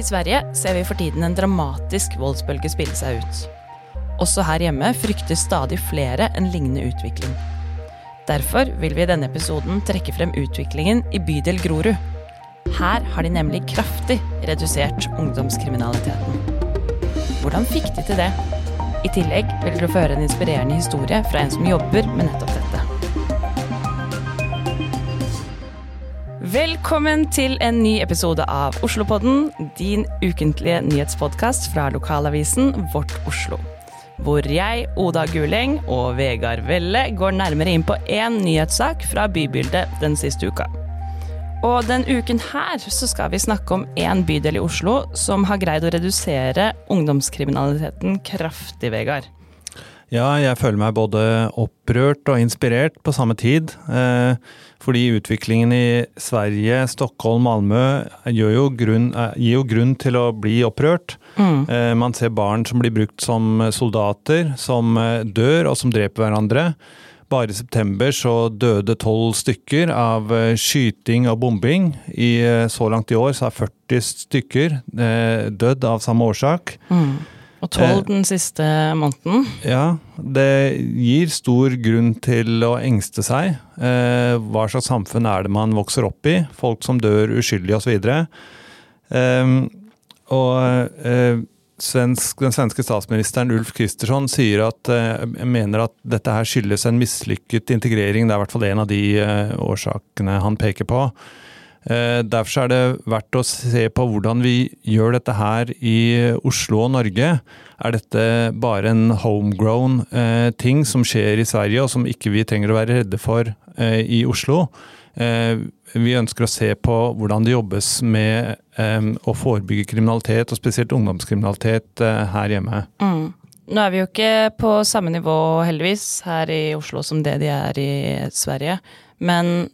I Sverige ser vi for tiden en dramatisk voldsbølge spille seg ut. Også her hjemme frykter stadig flere en lignende utvikling. Derfor vil vi i denne episoden trekke frem utviklingen i bydel Grorud. Her har de nemlig kraftig redusert ungdomskriminaliteten. Hvordan fikk de til det? I tillegg vil dere få høre en inspirerende historie fra en som jobber med nettopp dette. Velkommen til en ny episode av Oslopodden, din ukentlige nyhetspodkast fra lokalavisen Vårt Oslo. Hvor jeg, Oda Guleng og Vegard Velle går nærmere inn på én nyhetssak fra bybildet den siste uka. Og den uken her så skal vi snakke om én bydel i Oslo som har greid å redusere ungdomskriminaliteten kraftig, Vegard. Ja, jeg føler meg både opprørt og inspirert på samme tid. Eh, fordi utviklingen i Sverige, Stockholm, Malmö gir jo grunn, eh, gir jo grunn til å bli opprørt. Mm. Eh, man ser barn som blir brukt som soldater, som dør og som dreper hverandre. Bare i september så døde tolv stykker av skyting og bombing. I, så langt i år så er 40 stykker dødd av samme årsak. Mm. Og tolv den siste måneden. Ja, det gir stor grunn til å engste seg. hva slags samfunn er det man vokser opp i? Folk som dør uskyldig osv. Um, og svensk, den svenske statsministeren Ulf Kristersson sier at jeg mener at dette her skyldes en mislykket integrering. Det er i hvert fall en av de årsakene han peker på. Uh, derfor er det verdt å se på hvordan vi gjør dette her i Oslo og Norge. Er dette bare en homegrown ting som skjer i Sverige, og som ikke vi trenger å være redde for i Oslo? Vi ønsker å se på hvordan det jobbes med å forebygge kriminalitet, og spesielt ungdomskriminalitet her hjemme. Mm. Nå er vi jo ikke på samme nivå, heldigvis, her i Oslo som det de er i Sverige. Men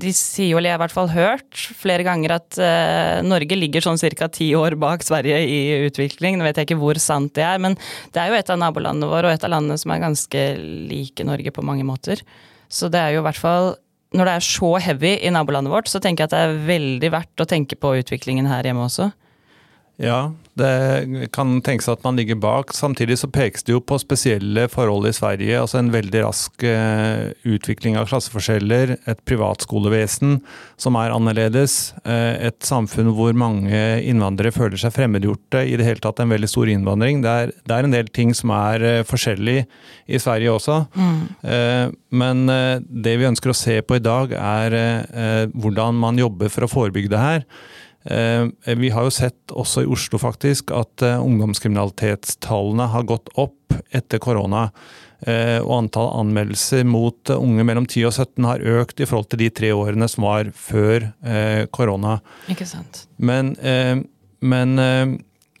de sier jo, eller jeg har i hvert fall hørt flere ganger, at uh, Norge ligger sånn ca. ti år bak Sverige i utvikling. Nå vet jeg ikke hvor sant det er, men det er jo et av nabolandene våre, og et av landene som er ganske like Norge på mange måter. Så det er jo i hvert fall når det er så heavy i nabolandet vårt, så tenker jeg at det er veldig verdt å tenke på utviklingen her hjemme også. Ja, det kan tenkes at man ligger bak. Samtidig så pekes det jo på spesielle forhold i Sverige. Altså en veldig rask eh, utvikling av klasseforskjeller, et privatskolevesen som er annerledes, eh, et samfunn hvor mange innvandrere føler seg fremmedgjorte, i det hele tatt en veldig stor innvandring. Det er, det er en del ting som er eh, forskjellig i Sverige også. Mm. Men det vi ønsker å se på i dag, er hvordan man jobber for å forebygge det her. Eh, vi har jo sett også i Oslo faktisk at eh, ungdomskriminalitetstallene har gått opp etter korona. Eh, og antall anmeldelser mot unge mellom 10 og 17 har økt i forhold til de tre årene som var før korona. Ikke sant. Men, men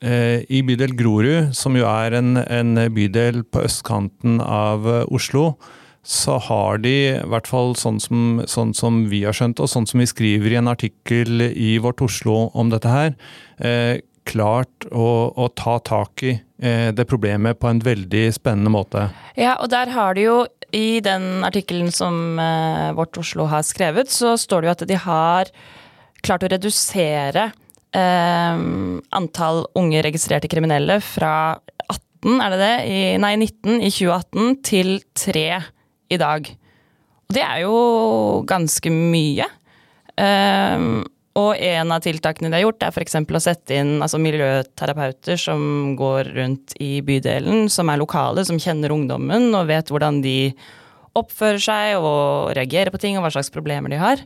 i bydel Grorud, som jo er en, en bydel på østkanten av Oslo, så har de, i hvert fall sånn som, sånn som, vi har skjønt, og sånn som vi skriver i en artikkel i Vårt Oslo om dette her, eh, klart å, å, ta tak i eh, det problemet på en veldig spennende måte. Ja, og der har de jo i den artikkelen som eh, Vårt Oslo har skrevet, så står det jo at de har klart å redusere eh, antall unge registrerte kriminelle fra 18, er det det? I, nei, 19 i 2018 til 3 i dag. Og det er jo ganske mye. Um, og en av tiltakene de har gjort, er f.eks. å sette inn altså, miljøterapeuter som går rundt i bydelen, som er lokale, som kjenner ungdommen og vet hvordan de oppfører seg og reagerer på ting, og hva slags problemer de har.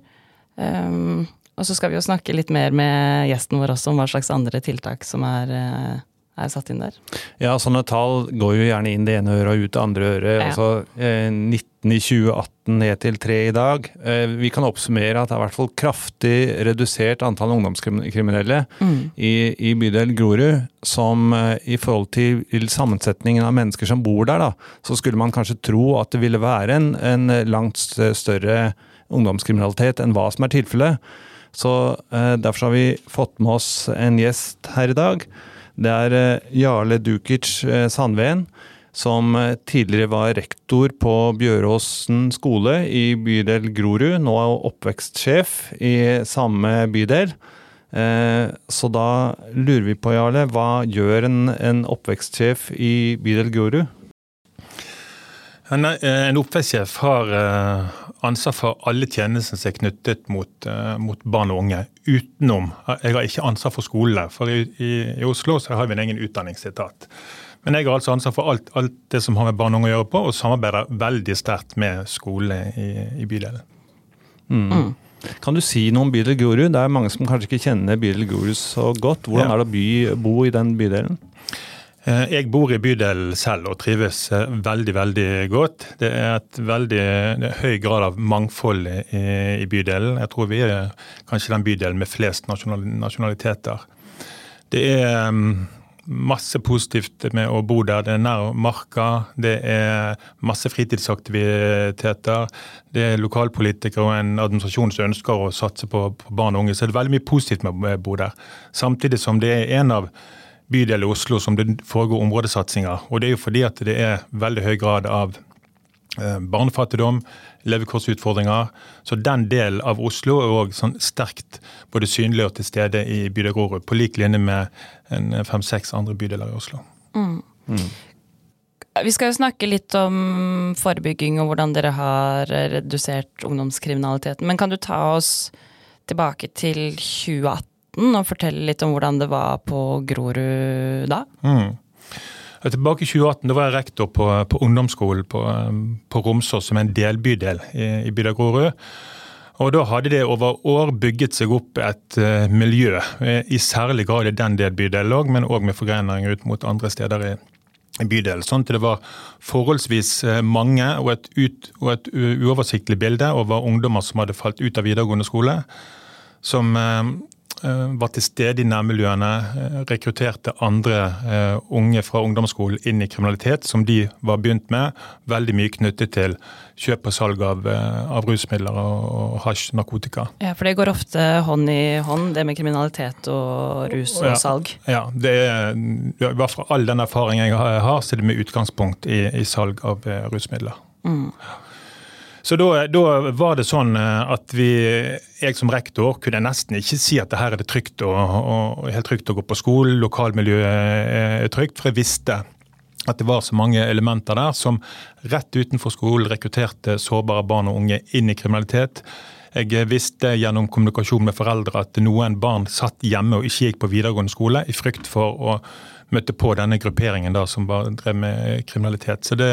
Um, og så skal vi jo snakke litt mer med gjesten vår også om hva slags andre tiltak som er uh, er satt inn der? Ja, sånne tall går jo gjerne inn det ene øret og ut det andre øret. Ja. Altså eh, 19 i 2018 ned til 3 i dag. Eh, vi kan oppsummere at det er i hvert fall kraftig redusert antall ungdomskriminelle mm. i, i, bydel Grorud. Som eh, i forhold til sammensetningen av mennesker som bor der, da, så skulle man kanskje tro at det ville være en, en langt større ungdomskriminalitet enn hva som er tilfellet. Så eh, Derfor har vi fått med oss en gjest her i dag. Det er Jarle Dukic Sandven, som eh, tidligere var rektor på Bjøråsen skole i bydel Grorud. Nå er oppvekstsjef i samme bydel. Eh, så da lurer vi på, Jarle, hva gjør en, en oppvekstsjef i bydel Grorud? En, eh, en oppvekstsjef har ansvar for alle tjenestene som er knyttet mot, mot, barn og unge. Utenom Jeg har ikke ansvar for skolene, for i, i, i Oslo har vi en egen utdanningsetat. Men jeg har altså ansvar for alt, alt, det som har med barn og unge å gjøre på, og samarbeider veldig sterkt med skolene i, i bydelen. Mm. Mm. Kan du si noe om bydel Grorud? Det er mange som kanskje ikke kjenner bydel Grorud så godt. Hvordan ja. er det å by, bo i den bydelen? Eh, jeg bor i bydelen selv og trives eh, veldig veldig godt. Det er et veldig er høy grad av mangfold i, i, bydelen. Jeg tror vi er kanskje den bydelen med flest nasjonaliteter. Det er mm, masse positivt med å bo der. Det er nær marka, det er masse fritidsaktiviteter. Det er lokalpolitikere og en administrasjon som ønsker å satse på, på barn og unge. Så det er veldig mye positivt med å bo der. Samtidig som det er en av bydeler i Oslo som det foregår områdesatsinger. Og det er jo fordi at det er veldig høy grad av barnefattigdom, levekårsutfordringer. Så den delen av Oslo er òg sånn sterkt både synlig og til stede i bydel Grorud, på lik linje med fem-seks andre bydeler i Oslo. Mm. Mm. Vi skal jo snakke litt om forebygging og hvordan dere har redusert ungdomskriminaliteten. Men kan du ta oss tilbake til 2018? 2018 og fortelle litt om hvordan det var på Grorud da? Mm. Tilbake i 2018 da var jeg rektor på, på ungdomsskolen på, på Romsås, som er en delbydel i, i bydel Grorud. Og Da hadde det over år bygget seg opp et uh, miljø, i særlig grad i den del bydelen òg, men òg med forgreininger ut mot andre steder i, i bydelen. Sånn at det var forholdsvis mange og et, ut, og et uoversiktlig bilde over ungdommer som hadde falt ut av videregående skole. Som Eh, var til stede i nærmiljøene, eh, rekrutterte andre eh, unge fra ungdomsskolen inn i kriminalitet, som de var begynt med. Veldig mye knyttet til kjøp og salg av, av rusmidler og, hasj, narkotika. Ja, For det går ofte hånd i hånd, det med kriminalitet og rus og ja, salg? Ja, det er, i hvert fall all den erfaringen jeg har, så er det med utgangspunkt i, i salg av rusmidler. Mm. Så da, da, var det sånn eh, at vi, jeg som rektor kunne nesten ikke si at det her er det trygt å, og helt trygt å gå på skolen, lokalmiljøet er trygt, for jeg visste at det var så mange elementer der som rett utenfor skolen rekrutterte sårbare barn og unge inn i kriminalitet. Jeg visste gjennom kommunikasjon med foreldre at noen barn satt hjemme og ikke gikk på videregående skole i frykt for å møtte på denne grupperingen da, som bare drev med kriminalitet. Det,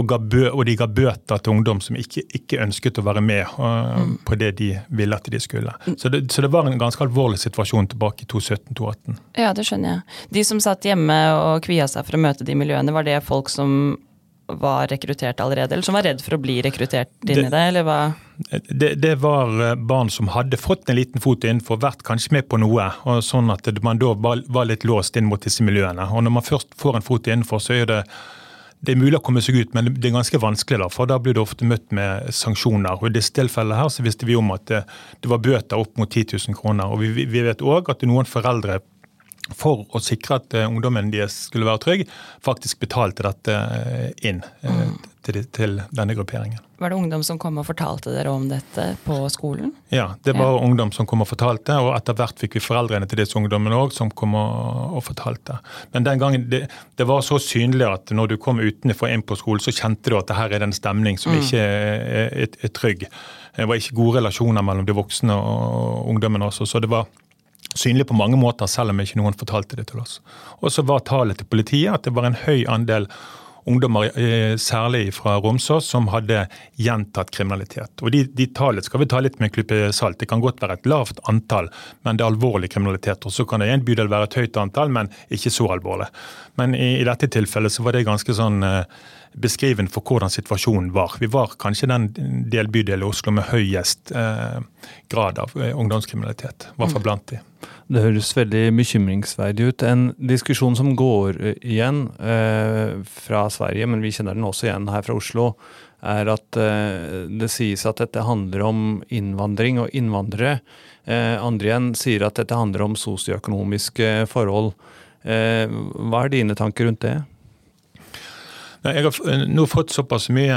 og, bø, og, de ga bøter til ungdom som ikke, ikke ønsket å være med uh, mm. på det de ville at de skulle. Så det, så det, var en ganske alvorlig situasjon tilbake i 2017-2018. Ja, det skjønner jeg. De som satt hjemme og kvia seg for å møte de miljøene, var det folk som var rekruttert allerede, eller som var redd for å bli rekruttert inn i det? eller hva? Det, det, var eh, barn som hadde fått en liten fot innenfor, vært kanskje med på noe. og Sånn at man da var litt låst inn mot disse miljøene. Og Når man først får en fot innenfor, så er det det er mulig å komme seg ut, men det er ganske vanskelig. da, for Da blir du ofte møtt med sanksjoner. og I disse tilfellene her så visste vi om at det, det var bøter opp mot 10 000 kroner. og Vi, vi vet òg at noen foreldre for å sikre at uh, ungdommen deres skulle være trygg, faktisk betalte dette inn mm. til, til, denne grupperingen. Var det ungdom som kom og fortalte dere om dette på skolen? Ja, det var ja. ungdom som kom og fortalte, og etter hvert fikk vi foreldrene til disse ungdommene òg som kom og, og, fortalte. Men den gangen, det, det, var så synlig at når du kom utenfor inn på skolen, så kjente du at det her er den stemning som mm. ikke er, er, er trygg. Det var ikke gode relasjoner mellom de voksne og ungdommene også. så det var synlig på mange måter, selv om ikke noen fortalte det til oss. Og så var tallet til politiet at det var en høy andel ungdommer, eh, særlig fra Romsås, som hadde gjentatt kriminalitet. Og De, de tallene skal vi ta litt med en klype salt. Det kan godt være et lavt antall, men det er alvorlig kriminalitet. Og Så kan det i en bydel være et høyt antall, men ikke så alvorlig. Men i, i dette tilfellet så var det ganske sånn eh, beskrivende for hvordan situasjonen var. Vi var kanskje den delbydelen i Oslo med høyest eh, grad av eh, ungdomskriminalitet. I hvert fall blant de. Det høres veldig bekymringsverdig ut. En diskusjon som går eh, igjen eh, fra Sverige, men vi kjenner den også igjen her fra Oslo, er at eh, det sies at dette handler om innvandring og innvandrere. Eh, andre igjen sier at dette handler om sosioøkonomiske forhold. hva er dine tanker rundt det? Jeg har nå fått såpass mye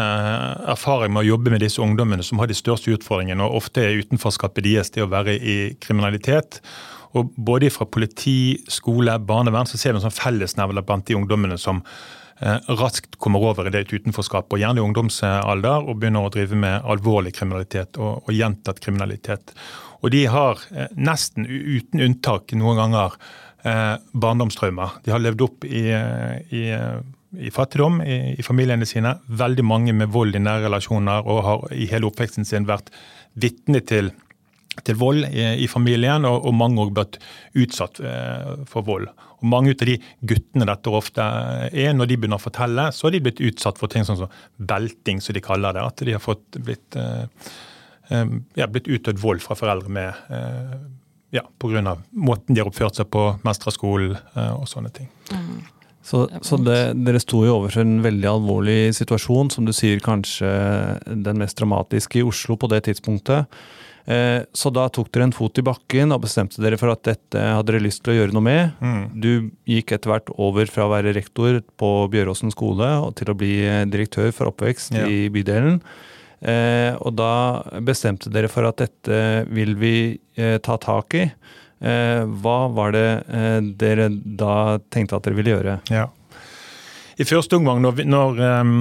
erfaring med å jobbe med disse ungdommene som har de største utfordringene, og ofte er utenforskapet deres det å være i kriminalitet. Og Både fra politi, skole, barnevern så ser vi en sånn fellesnevler blant de ungdommene som Eh, raskt kommer over i det utenforskapet, og gjerne i ungdomsalder, og begynner å drive med alvorlig kriminalitet og, og gjentatt kriminalitet. Og de har eh, nesten uten unntak noen ganger eh, barndomstraumer. De har levd opp i, i, i fattigdom i, i, familiene sine. Veldig mange med vold i nære relasjoner og har i hele oppveksten sin vært vitne til til vold i, i familien, og, og mange har blitt utsatt eh, for vold. Og Mange av de guttene dette ofte er, når de begynner å fortelle, så har de blitt utsatt for ting sånn som belting, som de kaller det. At de har fått blitt, eh, eh ja, blitt utøvd vold fra foreldre med eh, ja, pga. måten de har oppført seg på, mestra skolen eh, og sånne ting. Mm. Så, så det, dere sto jo overfor en veldig alvorlig situasjon, som du sier kanskje den mest dramatiske i Oslo på det tidspunktet. Eh, så da tok dere en fot i bakken og bestemte dere for at dette hadde dere lyst til å gjøre noe med. Mm. Du gikk etter hvert over fra å være rektor på Bjøråsen skole til å bli eh, direktør for oppvekst ja. i bydelen. Eh, og da bestemte dere for at dette vil vi ta tak i. hva var det dere da tenkte at dere ville gjøre? Ja i første omgang, når, når, ehm,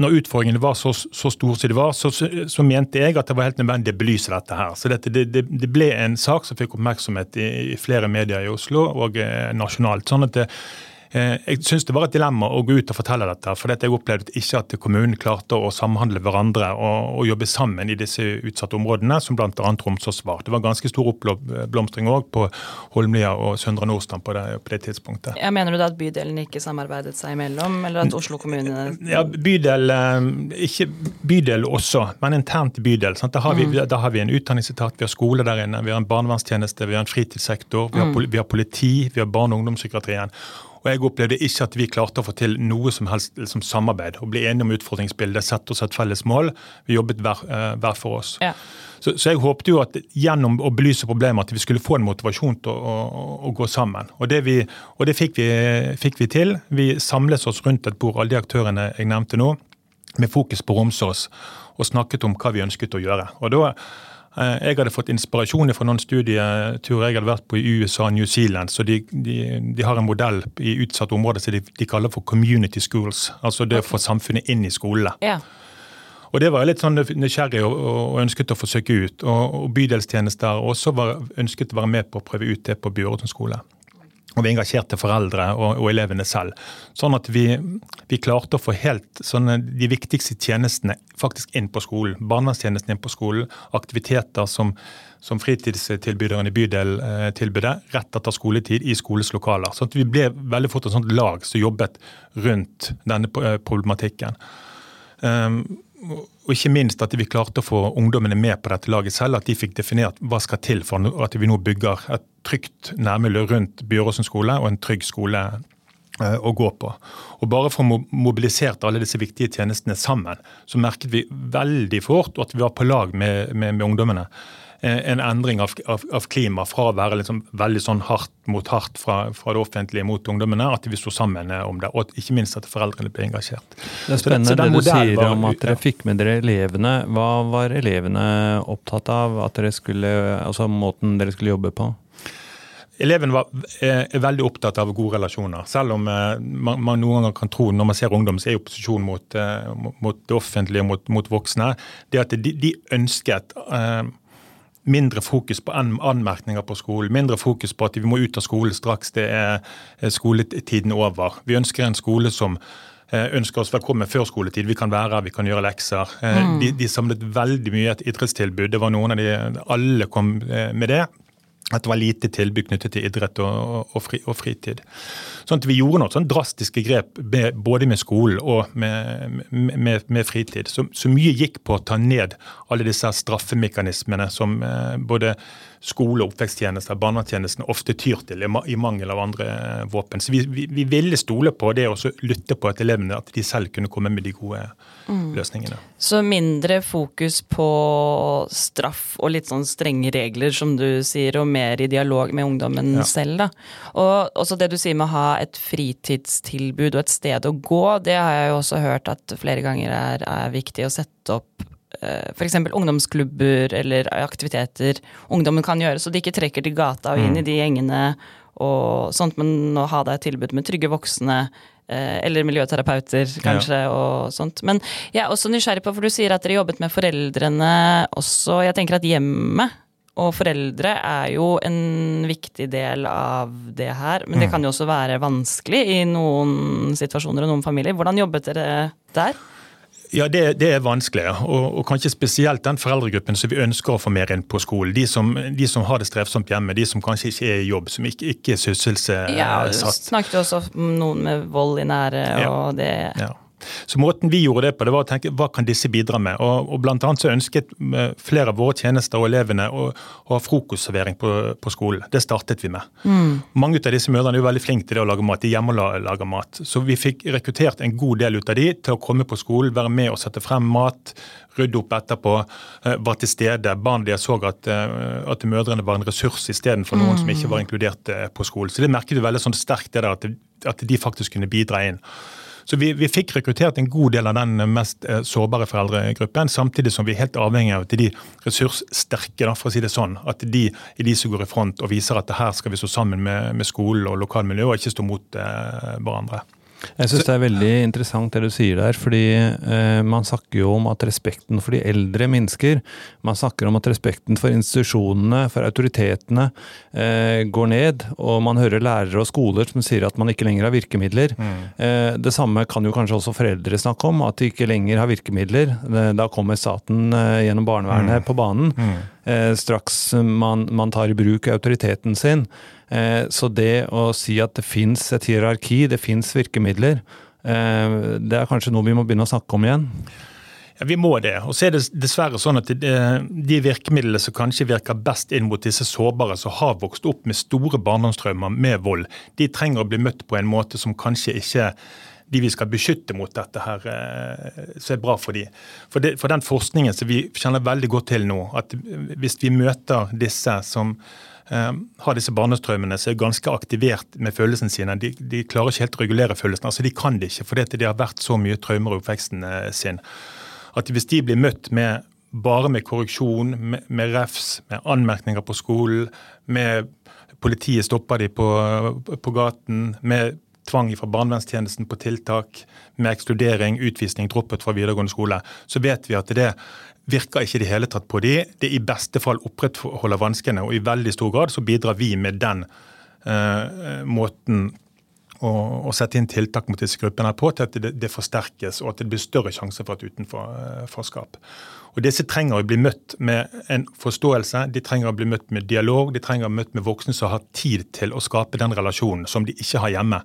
når utfordringene var så, så store som de var, så, så, mente jeg at det var helt nødvendig å belyse dette her. Så dette, det, det, ble en sak som fikk oppmerksomhet i, i flere medier i Oslo og eh, nasjonalt. sånn at det, Eh, jeg syns det var et dilemma å gå ut og fortelle dette. For jeg opplevde ikke at kommunen klarte å samhandle hverandre og, og jobbe sammen i disse utsatte områdene, som bl.a. Romsås var. Det var ganske stor oppblomstring òg på Holmlia og Søndre Nordstrand på, på, det tidspunktet. Ja, mener du da at bydelen ikke samarbeidet seg imellom, eller at Oslo kommune Ja, bydel, eh, ikke bydel også, men internt bydel. Da har, vi, mm. da, har vi, en utdanningsetat, vi har skole der inne, vi har en barnevernstjeneste, vi har en fritidssektor, vi har, mm. vi har politi, vi har barne- og ungdomspsykiatrien. Og jeg opplevde ikke at vi klarte å få til noe som helst som samarbeid. Å Bli enige om utfordringsbildet, sette oss et felles mål. Vi jobbet hver, uh, hver for oss. Ja. Så, så, jeg håpte jo at gjennom å belyse problemet at vi skulle få en motivasjon til å, å, å gå sammen. Og det, vi, og det fikk, vi, fikk, vi, til. Vi samlet oss rundt et bord, alle de aktørene jeg nevnte nå, med fokus på Romsås, og snakket om hva vi ønsket å gjøre. Og da Eh, jeg hadde fått inspirasjon fra noen studieturer jeg hadde vært på i USA og New Zealand. så De, de, de har en modell i utsatte områder som de, de, kaller for community schools. Altså det å få samfunnet inn i skolene. Ja. Og Det var jeg litt sånn nysgjerrig og, og, ønsket å forsøke ut. Og, og Bydelstjenester også var, ønsket å være med på å prøve ut det på Bjøråsen skole. Og vi engasjerte foreldre og, og elevene selv. Sånn at vi, vi klarte å få helt sånne, de viktigste tjenestene faktisk inn på skolen. Barnevernstjenesten inn på skolen. Aktiviteter som, som fritidstilbyderen i bydel eh, tilbød rett etter skoletid i skoles lokaler. Sånn at vi ble veldig fort et sånt lag som jobbet rundt denne eh, problematikken. Um, og ikke minst at vi klarte å få ungdommene med på dette laget selv. At de fikk definert hva skal til for at vi nå bygger et trygt nærmiljø rundt Byråsen skole og en trygg skole eh, å gå på. Og Bare for å mobilisere alle disse viktige tjenestene sammen, så merket vi veldig fort at vi var på lag med, med, med ungdommene. Eh, en endring av, av, av klima fra å være liksom veldig sånn hardt mot hardt fra, fra, det offentlige mot ungdommene, at vi sto sammen eh, om det. Og ikke minst at foreldrene ble engasjert. Det er spennende så det, så det du sier var, om at dere fikk med dere elevene. Hva var elevene opptatt av? At dere skulle, altså måten dere skulle jobbe på? Eleven var, er veldig opptatt av gode relasjoner. Selv om man, man, noen ganger kan tro når man ser ungdom, så er opposisjon mot, mot det offentlige og mot, mot, voksne. Det at de, de ønsket uh, mindre fokus på anmerkninger på skolen, mindre fokus på at vi må ut av skolen straks det er skoletiden over. Vi ønsker en skole som eh, ønsker oss velkommen før skoletid. Vi kan være her, vi kan gjøre lekser. Eh, mm. De, de, samlet veldig mye et idrettstilbud. Det var noen av de, Alle kom eh, med det at det var lite tilbud knyttet til idrett og, og, fri, og fritid. Sånn at Vi gjorde noen sånn drastiske grep med, både med skolen og med, med, med fritid. Så, så, mye gikk på å ta ned alle disse straffemekanismene som eh, både skole- og oppveksttjenester, barnevernstjenesten ofte tyr til i mangel av andre eh, våpen. Så vi, vi, vi ville stole på det og lytte på at elevene at de selv kunne komme med de gode mm. løsningene. Så mindre fokus på straff og litt sånn strenge regler, som du sier, og mer i dialog med ungdommen Ja. selv. Da. Og også det du sier med å ha et fritidstilbud og et sted å gå, det har jeg jo også hørt at flere ganger er, er viktig å sette opp F.eks. ungdomsklubber eller aktiviteter ungdommen kan gjøre, så de ikke trekker til gata og inn Mm. i de gjengene og sånt, men å ha deg et tilbud med trygge voksne. eh, Eller miljøterapeuter, kanskje, og sånt. Men jeg er også nysgjerrig på, for du sier at dere jobbet med foreldrene også. Jeg tenker at hjemmet og foreldre er jo en viktig del av det her. Men det kan jo også være vanskelig i noen situasjoner og noen familier. Hvordan jobbet dere der? Ja, det, det er vanskelig, og, og kanskje spesielt den foreldregruppen som vi ønsker å få mer inn på skolen. De som, de som har det strevsomt hjemme, de som kanskje ikke er i jobb, som ikke, ikke er sysselsatt. Ja, du snakket jo også om noen med vold i nære, Ja. og det Ja. Så Måten vi gjorde det på, det var å tenke hva kan disse bidra med. Og, og blant annet så ønsket eh, flere av våre tjenester og elevene å, å ha frokostservering på, på skolen. Det startet vi med. Mange av disse mødrene er jo veldig flinke til det å lage mat. De hjemmelager mat. Så vi fikk rekruttert en god del ut av de til å komme på skolen, være med og sette frem mat. Rydde opp etterpå, eh, var til stede. Barn de så at, eh, at mødrene var en ressurs istedenfor noen som ikke var inkludert på skolen. Så det merket vi veldig sånn sterkt, det der at, at de faktisk kunne bidra inn. Så vi, vi fikk rekruttert en god del av den mest eh, sårbare foreldregruppen, samtidig som vi er helt avhengig av at de ressurssterke, da, for å si det sånn, at de er de som går i front og viser at her skal vi stå sammen med, med skolen og lokalmiljøet, og ikke stå mot eh, hverandre. Jeg syns det er veldig interessant det du sier der, fordi eh, man snakker jo om at respekten for de eldre minsker. Man snakker om at respekten for institusjonene, for autoritetene, eh, går ned. Og man hører lærere og skoler som sier at man ikke lenger har virkemidler. Eh, det samme kan jo kanskje også foreldre snakke om, at de ikke lenger har virkemidler. Eh, Da kommer staten eh, gjennom barnevernet på banen. Eh, straks man, man tar i bruk autoriteten sin. Eh, så det å si at det fins et hierarki, det fins virkemidler, eh, det er kanskje noe vi må begynne å snakke om igjen. Ja, Vi må det. Og så er det dessverre sånn at de virkemidlene som kanskje virker best inn mot disse sårbare som har vokst opp med store barndomstraumer med vold, de trenger å bli møtt på en måte som kanskje ikke de vi skal beskytte mot dette her, eh, så er bra for de. For, det, for den forskningen som vi kjenner veldig godt til nå, at hvis vi møter disse som eh, har disse barnestrømmene som er ganske aktivert med følelsene sine. De, de klarer ikke helt å regulere følelsene. altså De kan det ikke, fordi det har vært så mye traumer i oppveksten eh, sin. At hvis de blir møtt med bare med korreksjon, med, med refs, med anmerkninger på skolen, med politiet stopper de på, på gaten, med tvang fra barnevernstjenesten på tiltak, med ekskludering, utvisning, droppet fra videregående skole, så vet vi at det virker ikke i det hele tatt på de. Det i beste fall opprettholder vanskene, og i veldig stor grad så bidrar vi med den eh, måten å, sette inn tiltak mot disse gruppene på til at det, det forsterkes, og at det blir større sjanse for et utenforskap. Og Disse trenger å bli møtt med en forståelse, de trenger å bli møtt med dialog, de trenger å bli møtt med voksne som har tid til å skape den relasjonen som de ikke har hjemme.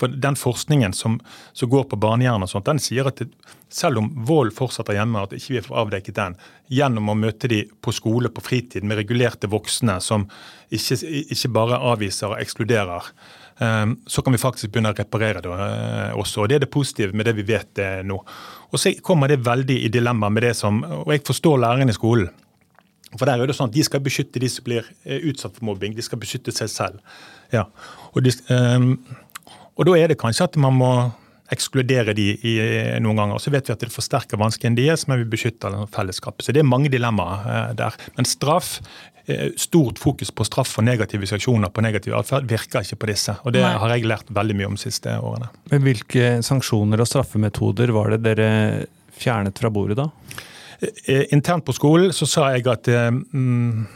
For Den forskningen som, som går på barnehjernen, og sånt, den sier at det, selv om vold fortsetter hjemme, at ikke vi får avdekket den, gjennom å møte de på skole, på fritid, med regulerte voksne som ikke, ikke bare avviser og ekskluderer, så kan vi faktisk begynne å reparere det uh, også. og Det er det positive med det vi vet uh, nå. Og Så kommer det veldig i dilemma med det som Og jeg forstår lærerne i skolen. For der er det sånn at De skal beskytte de som blir uh, utsatt for mobbing. De skal beskytte seg selv. Ja. Og, de, um, og da er det kanskje at man må ekskludere de i noen ganger. Så vet vi at det forsterker vanskene deres, men vi beskytter fellesskapet. Så det er mange dilemmaer der. Men straff, stort fokus på straff og negative sanksjoner på negativ atferd, virker ikke på disse. Og det Nei. har jeg lært veldig mye om de siste årene. Men hvilke sanksjoner og straffemetoder var det dere fjernet fra bordet da? Eh, Internt på skolen så sa jeg at eh, mm,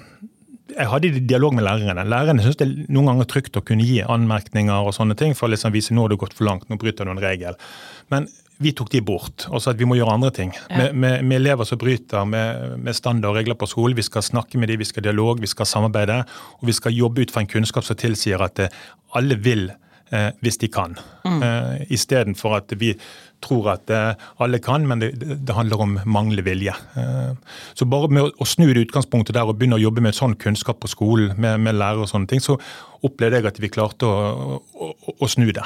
jeg hadde dialog med lærerne. Lærerne syns det er noen ganger trygt å kunne gi anmerkninger og sånne ting for å liksom vise nå har du gått for langt, nå bryter du en regel. Men vi tok de bort og sa at vi må gjøre andre ting. Med, med, med elever som bryter med, med standard og regler på skolen. Vi skal snakke med dem, vi skal ha dialog, vi skal samarbeide. Og vi skal jobbe ut fra en kunnskap som tilsier at eh, alle vil eh, hvis de kan. Mm. Uh, Istedenfor at vi tror at uh, alle kan, men det, det handler om manglende vilje. Uh, så bare med å, å, snu det utgangspunktet der og begynne å jobbe med sånn kunnskap på skolen, med, med lærere og sånne ting, så opplevde jeg at vi klarte å, å, å snu det.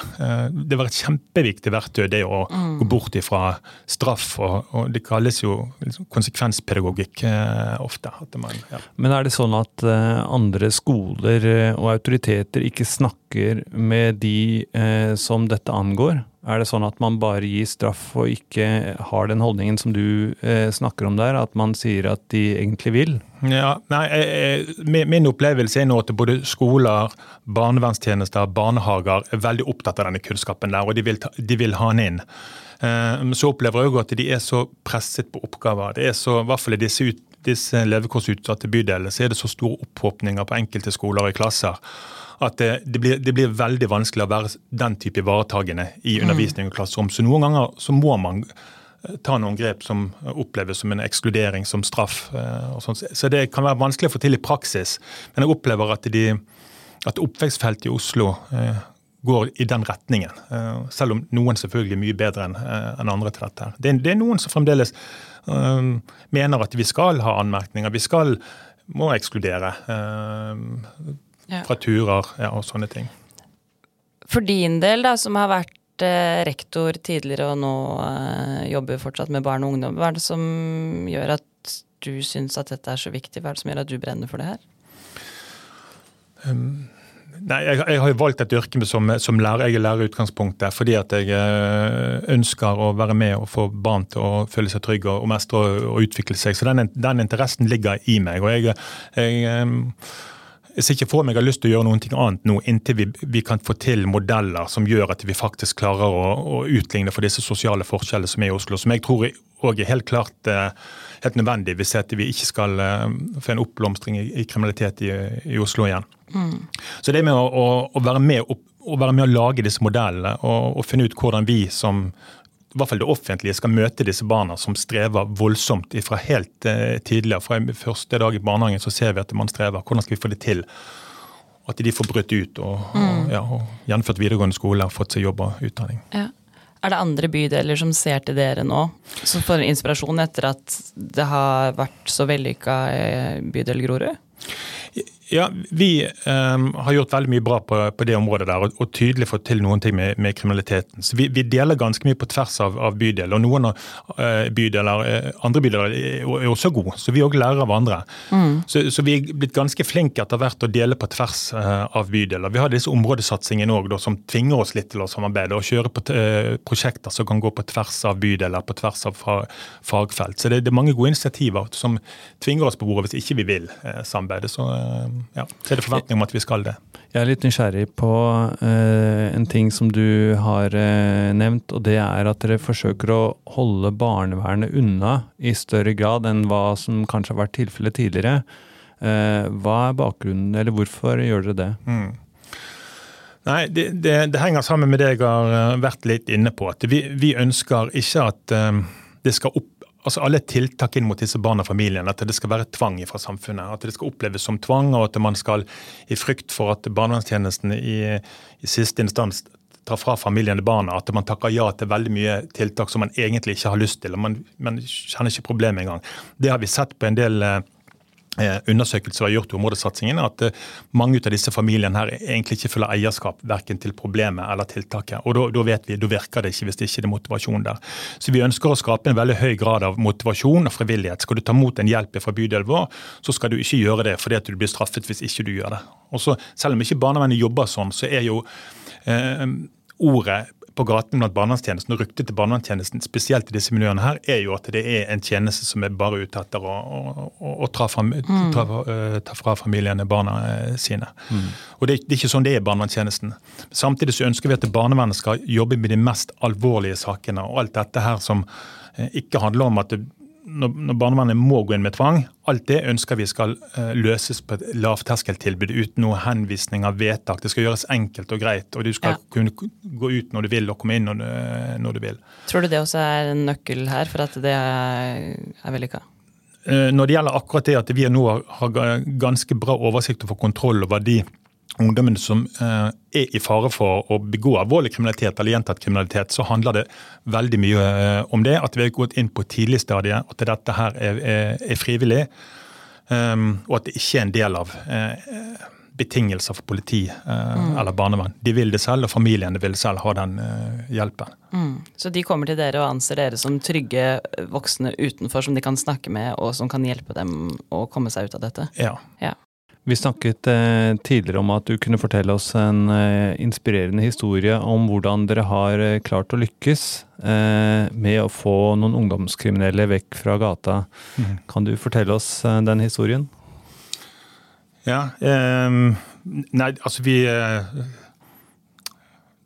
Det var et kjempeviktig verktøy, det å mm. gå bort ifra straff. Og, og det kalles jo liksom, konsekvenspedagogikk ofte. Man, ja. Men er det sånn at andre skoler og autoriteter ikke snakker med de som dette angår? Er det sånn at man bare gir straff og ikke har den holdningen som du eh, snakker om der, at man sier at de egentlig vil? Ja, nei, eh, Min opplevelse er nå at både skoler, barnevernstjenester, barnehager er veldig opptatt av denne kunnskapen der, og de vil, ta, de vil ha den inn. Eh, så opplever jeg òg at de er så presset på oppgaver. Det er så, i hvert fall i disse, disse levekårsutsatte bydelene så er det så store opphåpninger på enkelte skoler og klasser at det, det, blir, det, blir, veldig vanskelig å være den type ivaretagende i mm. undervisning og klasserom. Så noen ganger så må man eh, ta noen grep som oppleves som en ekskludering, som straff. Eh, og sånt. Så det kan være vanskelig å få til i praksis. Men jeg opplever at, de, at oppvekstfeltet i Oslo eh, går i den retningen. Selv om noen selvfølgelig er mye bedre enn andre til dette. Det, det er noen som fremdeles mener at vi skal ha anmerkninger. Vi skal må ekskludere ja. fra turer ja, og sånne ting. For din del, da, som har vært eh, rektor tidligere og nå eh, jobber fortsatt med barn og ungdom, hva er det som gjør at du syns at dette er så viktig? Hva er det som gjør at du brenner for det her? Um, nei, jeg, jeg, har jo valgt et yrke som, som lærer. Jeg er lærer i utgangspunktet fordi at jeg uh, ønsker å være med og få barn til å føle seg trygge og, og mestre og, og, utvikle seg. Så den, den, interessen ligger i meg. og jeg, jeg um, jeg ser ikke for meg jeg har lyst til å gjøre noe annet nå, inntil vi, vi, kan få til modeller som gjør at vi faktisk klarer å, å utligne for disse sosiale forskjellene som er i Oslo. Som jeg tror òg er helt klart eh, helt nødvendig hvis vi ikke skal eh, få en oppblomstring i, i kriminalitet i, i, Oslo igjen. Mm. Så det med å, å, å, være med, å, å, være med å lage disse modellene og, og finne ut hvordan vi som i hvert fall det offentlige skal møte disse barna som strever voldsomt fra helt eh, tidligere. Fra første dag i barnehagen så ser vi at man strever. Hvordan skal vi få det til? At de får brutt ut og, mm. og, ja, og gjennomført videregående skole og fått seg jobb og utdanning. Ja. Er det andre bydeler som ser til dere nå, som får inspirasjon etter at det har vært så vellykka i bydel Grorud? Ja, Vi um, har gjort veldig mye bra på, på det området der, og, og, tydelig fått til noen ting med, med kriminaliteten. Så vi, vi, deler ganske mye på tvers av, av bydeler. Og noen av uh, bydeler, uh, andre bydeler er, er også gode, så vi òg lærer av andre. Mm. Så, så, vi er blitt ganske flinke etter hvert å dele på tvers uh, av bydeler. Vi har disse områdesatsingene òg som tvinger oss litt til å samarbeide og kjøre på prosjekter som kan gå på tvers av bydeler, på tvers av fagfelt. Så det, det, er mange gode initiativer som tvinger oss på bordet hvis ikke vi vil samarbeide. Så ja, så er det forventning om at vi skal det. Jeg er litt nysgjerrig på uh, en ting som du har uh, nevnt, og det er at dere forsøker å holde barnevernet unna i større grad enn hva som kanskje har vært tilfellet tidligere. Uh, hva er bakgrunnen, eller hvorfor gjør dere det? Mm. Nei, det, det, det, henger sammen med det jeg har vært litt inne på. at Vi, vi ønsker ikke at det skal opp altså alle tiltak inn mot disse barna og familiene, at det skal være tvang fra samfunnet. At det skal oppleves som tvang, og at man skal, i frykt for at barnevernstjenesten i, i siste instans tar fra familiene barna, at man takker ja til veldig mye tiltak som man egentlig ikke har lyst til. og Man, man kjenner ikke problemet engang. Det har vi sett på en del eh, undersøkelser vi har gjort i områdesatsingen, at eh, mange av disse familiene her egentlig ikke føler eierskap verken til problemet eller tiltaket. Og da, da vet vi, da virker det ikke hvis det ikke er motivasjon der. Så vi ønsker å skape en veldig høy grad av motivasjon og frivillighet. Skal du ta imot en hjelp fra bydelen vår, så skal du ikke gjøre det fordi at du blir straffet hvis ikke du gjør det. Og så, Selv om ikke barnevernet jobber sånn, så er jo eh, ordet på gaten blant barnevernstjenesten og ryktet til barnevernstjenesten, spesielt i disse miljøene her, er jo at det er en tjeneste som er bare ute etter å, å, å ta, fra, mm. ta, uh, ta, fra familiene barna uh, sine. Mm. Og det, det, er ikke sånn det er i barnevernstjenesten. Samtidig så ønsker vi at barnevernet skal jobbe med de mest alvorlige sakene. Og alt dette her som uh, ikke handler om at det, når, når, barnevernet må gå inn med tvang, alt det ønsker vi skal uh, løses på et lavterskeltilbud uten noen henvisning av vedtak. Det skal gjøres enkelt og greit, og du skal ja. kunne gå ut når du vil og komme inn når du, når du, vil. Tror du det også er en nøkkel her for at det er, er vellykka? Uh, når det gjelder akkurat det at vi nå har ganske bra oversikt og får kontroll over de ungdommene som eh, er i fare for å begå alvorlig kriminalitet eller gjentatt kriminalitet, så handler det veldig mye eh, om det. At vi har gått inn på tidlig stadie, at dette her er, er, er frivillig. Um, og at det ikke er en del av eh, betingelser for politi eh, mm. eller barnevern. De vil det selv, og familiene vil selv ha den eh, hjelpen. Mm. Så de kommer til dere og anser dere som trygge voksne utenfor som de kan snakke med, og som kan hjelpe dem å komme seg ut av dette? Ja. ja. Vi snakket eh, tidligere om at du kunne fortelle oss en eh, inspirerende historie om hvordan dere har eh, klart å lykkes eh, med å få noen ungdomskriminelle vekk fra gata. Mm. Kan du fortelle oss eh, den historien? Ja. Um, nei, altså vi eh,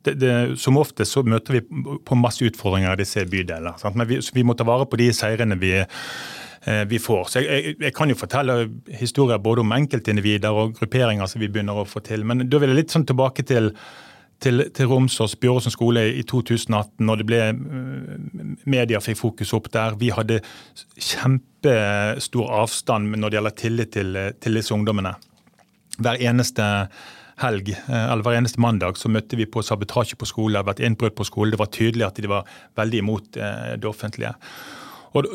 det, det, som ofte så møter vi på masse utfordringer i disse bydelene. Men vi, vi må ta vare på de seirene vi vi får. Så jeg, jeg, jeg, kan jo fortelle historier både om enkeltindivider og grupperinger som vi begynner å få til. Men da vil jeg litt sånn tilbake til, til, til Romsås Bjåråsen skole i 2018, når det ble eh, media fikk fokus opp der. Vi hadde kjempestor avstand når det gjelder tillit til, til disse ungdommene. Hver eneste helg, eh, eller hver eneste mandag så møtte vi på sabotasje på skole, vært innbrudd på skole. Det var tydelig at de var veldig imot det offentlige. Og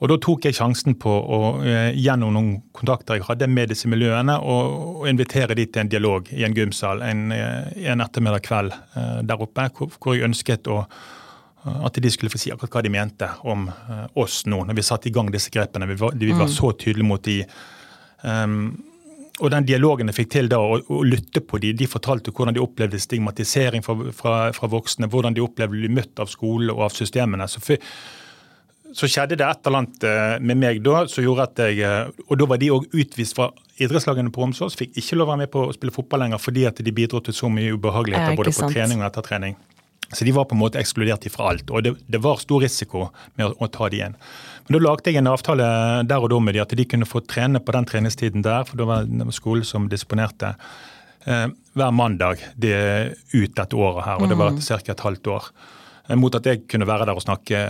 og Da tok jeg sjansen på å eh, gjennom noen kontakter jeg hadde med disse miljøene, og, invitere de til en dialog i en gymsal en, eh, en ettermiddag kveld eh, der oppe, hvor, jeg ønsket å, at de skulle få si akkurat hva de mente om oss nå, når vi satte i gang disse grepene. Vi var, vi var mm. så tydelige mot de. Um, og den dialogen jeg fikk til da, å, å lytte på de, de fortalte hvordan de opplevde stigmatisering fra, fra, fra voksne, hvordan de opplevde å bli møtt av skole og av systemene. Så for, så skjedde det et eller annet eh, med meg da som gjorde at jeg eh, Og da var de òg utvist fra idrettslagene på Romsås. Fikk ikke lov å være med på å spille fotball lenger fordi at de bidro til så mye ubehageligheter både på trening og etter trening. Så de var på en måte ekskludert fra alt. Og det, det var stor risiko med å, å, ta de igjen. Men da lagde jeg en avtale der og da med de at de kunne få trene på den treningstiden der, for da var det skolen som disponerte. Eh, hver mandag det ut dette året her, og det var mm. ca. et halvt år. Mot at jeg kunne være der og snakke,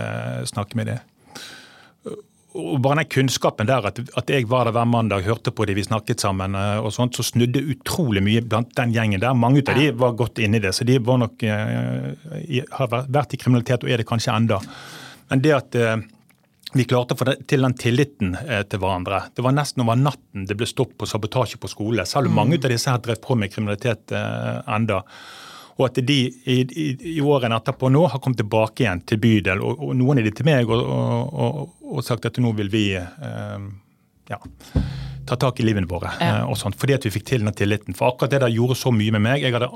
snakke med dem og bare den kunnskapen der, at, at, jeg var der hver mandag, hørte på de vi snakket sammen, eh, og sånt, så snudde utrolig mye blant den gjengen der. Mange av de var godt inni det, så de var nok, eh, har vært i kriminalitet og er det kanskje enda. Men det at eh, vi klarte å få til den tilliten eh, til hverandre. Det var nesten over natten det ble stopp på sabotasje på skole, selv om mm. mange av disse har drevet på med kriminalitet eh, enda. Og at de i, i, i, årene etterpå nå har kommet tilbake igjen til bydel, og, og noen av de til meg og, og, og, sagt at nå vil vi eh, ja, ta tak i livene våre. Ja. Eh, og sånt, Fordi at vi fikk til den tilliten. For akkurat det der gjorde så mye med meg. Jeg, hadde,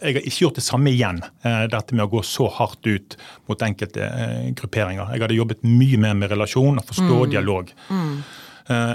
jeg har ikke gjort det samme igjen. Eh, dette med å gå så hardt ut mot enkelte eh, grupperinger. Jeg hadde jobbet mye mer med relasjon og forstå mm. dialog. Mm.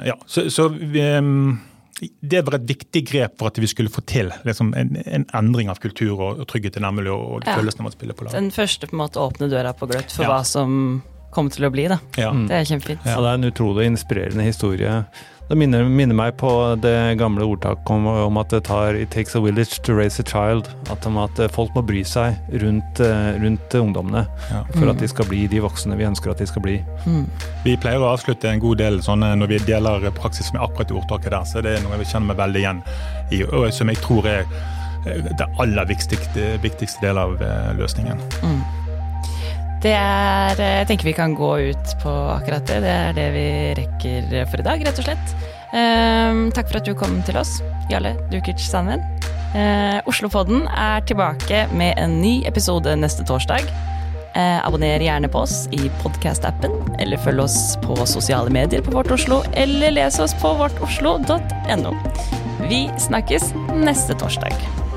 Ja, så, så vi, um, det var et viktig grep for at vi skulle få til liksom, en, en, endring av kultur og, og trygghet i nærmiljøet og ja. følelsen av å spille på lag. Den første på en måte åpne døra på gløtt for ja. hva som kommer til å bli. da. Ja. Det er kjempefint. Ja, det er en utrolig inspirerende historie. Det minner, minner, meg på det gamle ordtaket om, om, at det tar It takes a village to raise a child. At, at folk må bry seg rundt, eh, rundt ungdommene ja. for mm. at de skal bli de voksne vi ønsker at de skal bli. Mm. Vi pleier å avslutte en god del sånne når vi deler praksis med akkurat det ordtaket der. Så det er noe jeg kjenner meg veldig igjen i, og som jeg tror er eh, det aller viktigste, viktigste del av eh, løsningen. Mm. Det er Jeg tenker vi kan gå ut på akkurat det. Det er det vi rekker for i dag, rett og slett. Um, takk for at du kom til oss, Jarle Dukic Sandven. Uh, Oslopodden er tilbake med en ny episode neste torsdag. Uh, abonner gjerne på oss i podkast-appen, eller følg oss på sosiale medier på Vårt Oslo, eller les oss på vårtoslo.no. Vi snakkes neste torsdag.